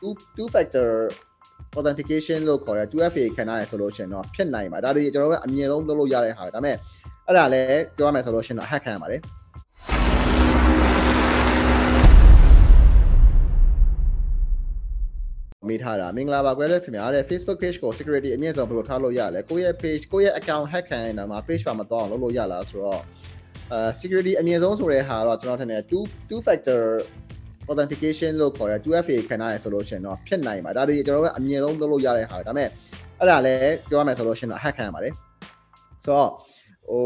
two two factor authentication လို့ခေါ်တဲ့ 2FA ခံရတယ်ဆိုလို့ရှိရင်တော့ဖြစ်နိုင်ပါဒါတွေကျွန်တော်တို့ကအမြင်ဆုံးလုပ်လို့ရတဲ့ဟာဒါပေမဲ့အဲ့ဒါလည်းပြောရမယ်ဆိုလို့ရှိရင်တော့ hack ခံရပါတယ်မိထားတာမင်္ဂလာပါကွယ်လက်ခင်ဗျာတဲ့ Facebook page ကို security အမြင့်ဆုံးဘယ်လိုထားလို့ရလဲကိုယ့်ရဲ့ page ကိုယ့်ရဲ့ account hack ခံရတာမှာ page ပါမတော့အောင်လုပ်လို့ရလားဆိုတော့အာ security အမြင့်ဆုံးဆိုတဲ့ဟာတော့ကျွန်တော်ထင်တယ်2 2 factor authentication လို့ခေါ်တဲ့ 2FA ခံရတယ်ဆိုလို့ရှိရင်တော့ဖြစ်နိုင်ပါဒါတွေကျွန်တော်တို့ကအမြင်ဆုံးလုပ်လို့ရတဲ့ဟာဒါပေမဲ့အဲ့ဒါလည်းပြောရမယ်ဆိုလို့ရှိရင်တော့ hack ခံရပါတယ်ဆိုတော့ဟို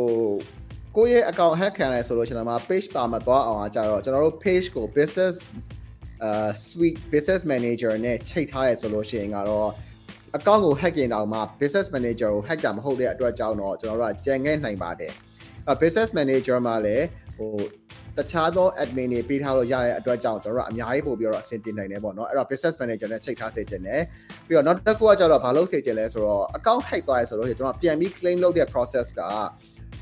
ကိုယ့်ရဲ့ account hack ခံရတယ်ဆိုလို့ရှိရင်တော့ page ပါမသွားအောင်အကြတော့ကျွန်တော်တို့ page ကို business အာ suite business manager နဲ့ချိန်ထားရဲဆိုလို့ရှိရင်ကတော့ account ကို hack ရင်တော့မှ business manager ကို hack တာမဟုတ်တဲ့အတွက်ကြောင့်တော့ကျွန်တော်တို့ကကြံခဲ့နိုင်ပါတယ်အဲ business manager မှာလည်းဟို တခြားသော admin တွေပေးထားလို့ရတဲ့အတွက်ကြောင့်ကျွန်တော်တို့အများကြီးပို့ပြီးတော့အဆင်ပြေနိုင်တယ်ပေါ့နော်အဲ့တော့ business manager နဲ့ချိန်ထားစေချင်တယ်ပြီးတော့နောက်တစ်ခုကကျတော့ဘာလို့စေချင်လဲဆိုတော့ account hack သွားရဲဆိုတော့ကျွန်တော်ပြန်ပြီး claim လုပ်တဲ့ process က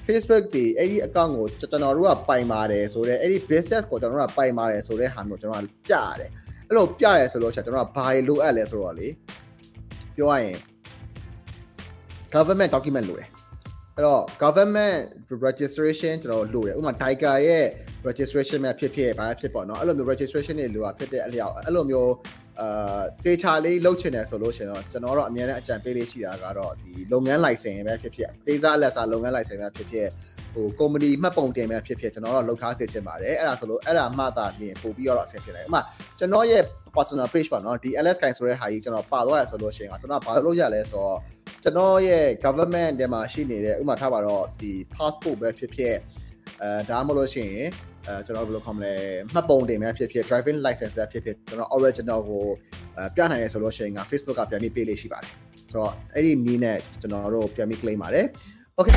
Facebook ဒီအဲ့ဒီ account ကိုကျွန်တော်တို့ကပိုင်ပါတယ်ဆိုတော့အဲ့ဒီ business ကိုကျွန်တော်တို့ကပိုင်ပါတယ်ဆိုတဲ့ဟာမျိုးကျွန်တော်ကပြရတယ်အဲ့လိုပြရဲဆိုလို့ကျွန်တော်ကဘာလိုအပ်လဲဆိုတော့လေပြောရရင် government document လိုတယ် အဲ့တော့ government registration ကျွန်တော်လိုတယ်ဥပမာ Tiger ရဲ့ registration များဖြစ်ဖြစ်ဘာဖြစ်ပေါ့နော်အဲ့လိုမျိုး registration တွေလိုတာဖြစ်တဲ့အလျောက်အဲ့လိုမျိုးအာတေချာလေးလုပ်ချင်တယ်ဆိုလို့ရှင်တော့ကျွန်တော်တို့အများနဲ့အကြံပေးလေးရှိတာကတော့ဒီလုပ်ငန်း license ပဲဖြစ်ဖြစ်ဒေသအလက်စာလုပ်ငန်း license ပဲဖြစ်ဖြစ်ဟို company မှတ်ပုံတင်ပဲဖြစ်ဖြစ်ကျွန်တော်တို့လောက်ထားစေချင်ပါတယ်အဲ့ဒါဆိုလို့အဲ့ဒါမှသာပြင်ပို့ပြီးတော့အဆင်ပြေတယ်ဥပမာကျွန်တော်ရဲ့ personal page ပေါ့နော်ဒီ LS ကိုင်ဆိုတဲ့ဟာကြီးကျွန်တော်ပါသွားရဆိုလို့ရှိရင်ကျွန်တော်ဘာလုပ်ရလဲဆိုတော့ ကျွန်တော်ရဲ့ government ထဲမှာရှိနေတဲ့ဥပမာထားပါတော့ဒီ passport ပဲဖြစ်ဖြစ်အဲဒါမှမဟုတ်လို့ရှိရင်အဲကျွန်တော်ဘယ်လိုခေါ်မလဲမှတ်ပုံတင်ပဲဖြစ်ဖြစ် driving license ပဲဖြစ်ဖြစ်ကျွန်တော် original ကိုအဲပြနိုင်ရဆိုလို့ရှိရင်က Facebook ကပြန်ပြီးပေးလေးရှိပါတယ်ဆိုတော့အဲ့ဒီနီးနဲ့ကျွန်တော်တို့ပြန်ပြီး claim ပါတယ် okay